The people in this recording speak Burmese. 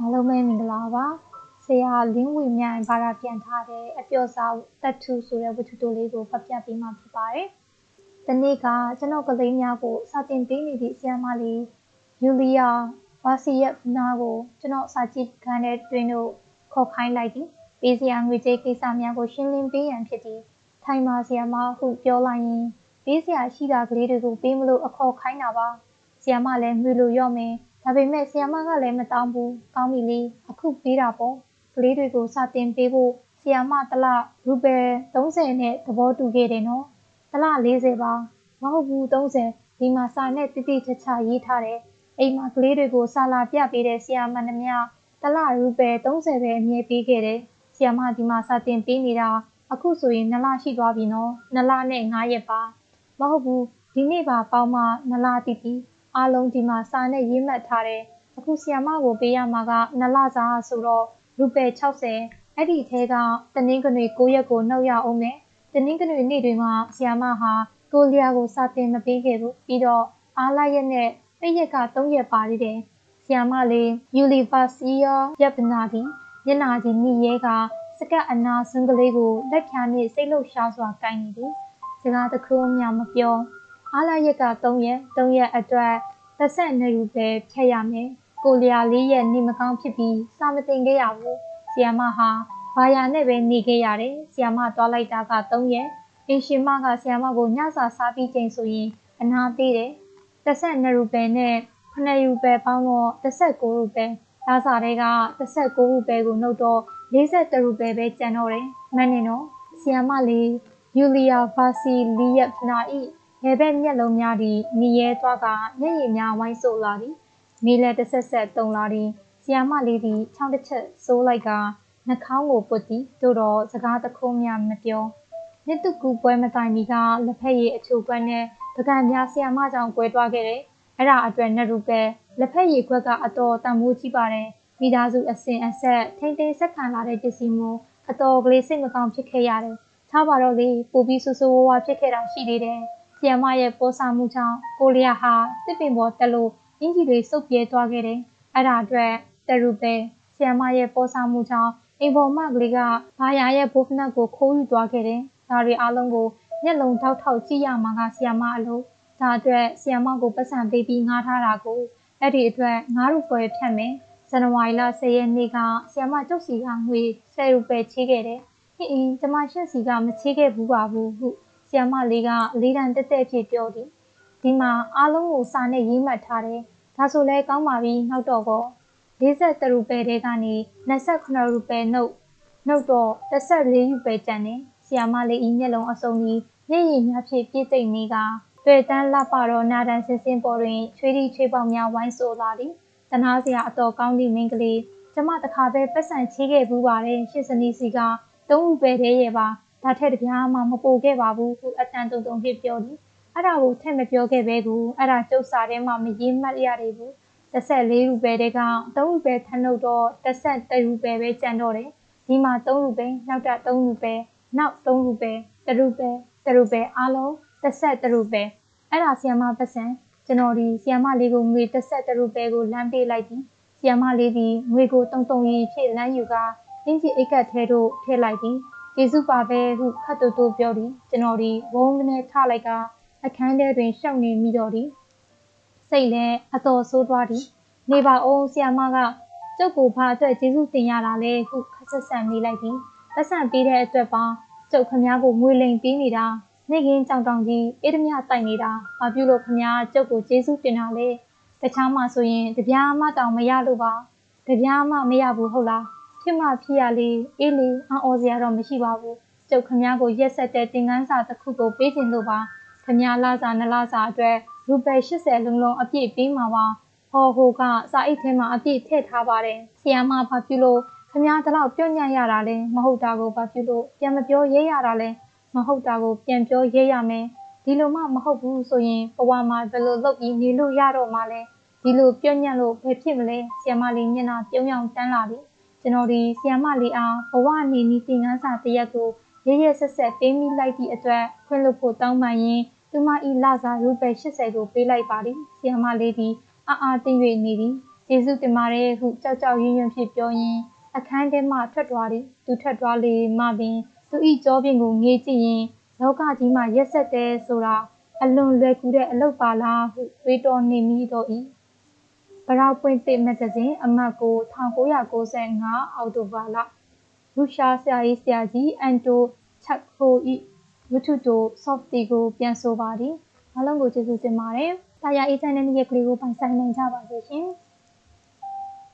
အားလုံးပဲမင်္ဂလာပါဆရာလင်းဝေမြိုင်ဘာသာပြန်ထားတဲ့အပျော်စာတက်ထူဆိုတဲ့ဝတ္ထုတိုလေးကိုဖတ်ပြပေးမှာဖြစ်ပါတယ်။ဒီနေ့ကကျွန်တော်ကလေးများကိုစာတင်ပေးနေသည့်ဆရာမလေးယူလီယာဝါစီယက်နာကိုကျွန်တော်စာကြည့်ခန်းတဲ့တွင်တို့ခေါ်ခိုင်းလိုက်သည်။ပေးစရာငွေကြေးကိစ္စများကိုရှင်းလင်းပေးရန်ဖြစ်သည်။ထိုင်ပါဆရာမဟုပြောလိုက်ရင်ပေးစရာရှိတာကလေးတွေကိုပေးမလို့အခေါ်ခိုင်းတာပါ။ဆရာမလည်းငွေလိုရော့မယ် ဒါပေမဲ့ဆီယမကလည်းမတောင်းဘူးကောင်းပြီလေအခုပေးတာပေါ့ကလေးတွေကိုစတင်ပေးဖို့ဆီယမတလရူပယ်30နဲ့သဘောတူခဲ့တယ်နော်တလ40ပါမဟုတ်ဘူး30ဒီမှာစာနဲ့တိတိကျကျရေးထားတယ်အိမ်မှာကလေးတွေကိုစာလာပြပေးတဲ့ဆီယမနှမတလရူပယ်30ပဲအမြဲပေးခဲ့တယ်ဆီယမဒီမှာစာတင်ပေးနေတာအခုဆိုရင်2လရှိသွားပြီနော်2လနဲ့9ရက်ပါမဟုတ်ဘူးဒီနေ့ပါပေါင်းမှ2လတိတိ အားလုံးဒီမှာစာနဲ့ရေးမှတ်ထားတယ်အခုဆီယမကိုပေးရမှာကနလစာဆိုတော့ရူပယ်60အဲ့ဒီထဲကတနင်္ဂနွေ9ရက်ကိုနှုတ်ရအောင်မယ်တနင်္ဂနွေနေ့တွေမှာဆီယမဟာကိုလျာကိုစာတင်မပေးခဲ့ဘူးပြီးတော့အားလာရက်နဲ့ပိတ်ရက်က3ရက်ပါသေးတယ်ဆီယမလေးယူလီဗာစီယာရပ်ပနာဒီညနာကြီးမိရဲကစကတ်အနာစွန်းကလေးကိုလက်ဖြာနဲ့စိတ်လှုပ်ရှားစွာကိုင်းနေသည်စကားတခုမှမပြော အားလာရက်က3ရက်3ရက်အတွက်သက်ဆက်နေရူပဲဖြတ်ရမယ်ကိုလျာလေးရက်နေမကောင်းဖြစ်ပြီးစာမတင်ခဲ့ရဘူးဆီယမဟာဘာယာနဲ့ပဲနေခဲ့ရတယ်ဆီယမသွားလိုက်တာက3ရက်အင်ရှင်မကဆီယမကိုညစာစားပြီးချိန်ဆိုရင်အနာပေးတယ်သက်ဆက်နေရူပဲနဲ့ခဏရူပဲပေါင်းတော့16ရူပဲဒါစာတွေက16ရူပဲကိုနှုတ်တော့42ရူပဲပဲကျန်တော့တယ်မှန်နေနော်ဆီယမလေးယူလီယာဗာစီလီယက်နာဤ ဘယ်ဘက်မျက်လုံးများသည်မိရဲသွားကမျက်ရည်များဝိုင်းဆိုလာသည်မိလက်တစ်ဆက်ဆက်တုံလာသည်ဆီယာမလေးသည်ချောင်းတစ်ချက်စိုးလိုက်ကနှာခေါင်းကိုပုတ်သည်တို့တော့စကားတခုမှမပြောမြစ်တုကူပွဲမတိုင်မီကလက်ဖက်ရည်အချိုကွက်နဲ့ပကံများဆီယာမကြောင့်ကွဲသွားခဲ့တယ်အဲ့ဒါအတွက်နရူပဲလက်ဖက်ရည်ခွက်ကအတော်တန်ဖိုးကြီးပါတယ်မိသားစုအစဉ်အဆက်ထိမ့်သိမ်းဆက်ခံလာတဲ့ပစ္စည်းမျိုးအတော်ကလေးစိတ်မကောင်းဖြစ်ခဲ့ရတယ်။ထားပါတော့လေပူပြီးဆူဆူဝါးဝါဖြစ်ခဲ့တာရှိသေးတယ် ဆီယမရဲ့ပိုးဆမှုကြောင့်ကိုလျာဟာတစ်ပင်ပေါ်တက်လို့အင်ကြီးတွေစုပ်ပြဲသွားခဲ့တယ်။အဲ့ဒါအတွက်တရူပဲဆီယမရဲ့ပိုးဆမှုကြောင့်အိမ်ပေါ်မကလေးကဘာယာရဲ့ဘိုးဖနက်ကိုခိုးယူသွားခဲ့တယ်။ဒါတွေအားလုံးကိုမျက်လုံးထောက်ထောက်ကြည့်ရမှာကဆီယမအလို့ဒါအတွက်ဆီယမကိုပတ်စံပေးပြီးငားထားတာကိုအဲ့ဒီအတွက်ငါးရူပွဲဖြတ်မယ်။ဇန်နဝါရီလ10ရက်နေ့ကဆီယမကျုပ်စီကငွေ10ရူပဲချေးခဲ့တယ်။ဟင်းအင်းကျမရှင့်စီကမချေးခဲ့ဘူးပါဘူးဟု ဆီယမလေးကလေးတန်တက်တက်ဖြစ်ပြောသည်ဒီမှာအားလုံးကိုစာနဲ့ရေးမှတ်ထားတယ်ဒါဆိုလဲကောင်းပါပြီနောက်တော့ကော43ရူပဲတဲကနေ29ရူပဲနှုတ်နှုတ်တော့14ရူပဲကျန်တယ်ဆီယမလေးဤမျက်လုံးအစုံကြီးမျက်ရည်များဖြင့်ပြည့်သိမ့်နေကတွေ့တန်းလှပတော့နာဒန်စင်စင်ပေါ်တွင်ချွေးတီချွေးပေါင်များဝိုင်းဆိုလာသည်တနာစရာအတော်ကောင်းသည့်မိန်းကလေးကျမတခါပဲပတ်စံချေးခဲ့ဘူးပါတယ်ရှစ်စနီစီကသုံးဥပဲတည်းရဲ့ပါ ဒါထက်တပြားမှမပိုခဲ့ပါဘူးဟုအတန်တုံတုံဖြစ်ပြောသည်အဲ့ဒါကိုထက်မပြောခဲ့ပဲကူအဲ့ဒါကျုပ်စာထဲမှာမရေးမှတ်ရသေးဘူး14ရူပဲတဲ့က3ရူပဲထနှုတ်တော့13ရူပဲပဲကျန်တော့တယ်ဒီမှာ3ရူပဲနောက်တာ3ရူပဲနောက်3ရူပဲ1ရူပဲ1ရူပဲအားလုံး13ရူပဲအဲ့ဒါဆီယမပတ်စံကျွန်တော်ဒီဆီယမလေးကိုငွေ13ရူပဲကိုလမ်းပေးလိုက်သည်ဆီယမလေးဒီငွေကိုတုံတုံရီဖြစ်လမ်းယူကအင်ဂျီအိတ်ကတ်ထဲသို့ထည့်လိုက်သ ည်ကျေးဇူးပါပဲဟုခတ်တူတူပြောသည်ကျွန်တော်ဒီဝုန်းကနေထလိုက်ကအခန်းထဲတွင်ရှောက်နေမိတော့သည်စိတ်လည်းအတော်ဆိုးသွားသည်နေပါအောင်ဆီယမကကျုပ်ကိုဘာအတွက်ကျေးဇူးတင်ရတာလဲဟုခက်ဆက်ဆန်မိလိုက်သည်ပတ်စံပေးတဲ့အတွက်ပါကျုပ်ခမားကိုငွေလိမ်ပေးနေတာနေကင်းကြောင်တောင်ကြီးအေးဓမြတိုက်နေတာဘာပြုလို့ခမားကျုပ်ကိုကျေးဇူးတင်တာလဲတခြားမှဆိုရင်တပြားမှတောင်မရလို့ပါတပြားမှမရဘူးဟုတ်လား ဖြစ်မှဖြစ်ရလေအေးလေအော်စရာတော့မရှိပါဘူးကျုပ်ခမားကိုရက်ဆက်တဲ့တင်ကန်းစာတစ်ခုကိုပေးခြင်းလို့ပါခမားလာစာနလာစာအတွက်ရူပယ်80လုံးလုံးအပြည့်ပေးမှာပါဟောဟိုကစာအိတ်ထဲမှာအပြည့်ထည့်ထားပါတယ်ဆီယာမဘာဖြစ်လို့ခမားတလောက်ပြော့ညံ့ရတာလဲမဟုတ်တာကိုဘာဖြစ်လို့ပြန်မပြောရဲရတာလဲမဟုတ်တာကိုပြန်ပြောရဲရမယ်ဒီလိုမှမဟုတ်ဘူးဆိုရင်ဘဝမှာဘယ်လိုလုပ်ပြီးနေလို့ရတော့မှလဲဒီလိုပြော့ညံ့လို့ဘယ်ဖြစ်မလဲဆီယမလေးမျက်နှာပြုံးရောင်တန်းလာပြီ ကျွန်တော်ဒီဆီယမလေးအားဘဝနေနီးသင်ခန်းစာတရက်ကိုရရဆက်ဆက်ပေးမိလိုက်သည့်အတွက်ခွင့်လွှတ်ဖို့တောင်းပန်ရင်းသူမဤလစာရူပယ်80ကိုပေးလိုက်ပါသည်ဆီယမလေးသည်အာအာသိ၍နေသည်ကျေးဇူးတင်ပါတယ်ဟုကြောက်ကြောက်ရွံ့ရွံ့ဖြင့်ပြောရင်းအခန်းထဲမှထွက်သွားသည်သူထွက်သွားလေမှပင်သူ၏ကြောပြင်ကိုငေးကြည့်ရင်လောကကြီးမှာရက်ဆက်တယ်ဆိုတာအလွန်လွယ်ကူတဲ့အလုပ်ပါလားဟုတွေးတောနေမိတော့၏ ဗရောက်ပွင့်သစ်မဂ္ဂဇင်းအမှတ်ကို1995အောက်တိုဘာလရုရှားဆရာကြီးဆရာကြီးအန်တိုချက်ခို၏ဝတ္ထုတို software ကိုပြန်ဆိုပါသည်အားလုံးကိုကျေးဇူးတင်ပါတယ်။တာယာအေးချမ်းတဲ့နေ့ရက်လေးကိုပိုင်ဆိုင်နိုင်ကြပါစေရှင်။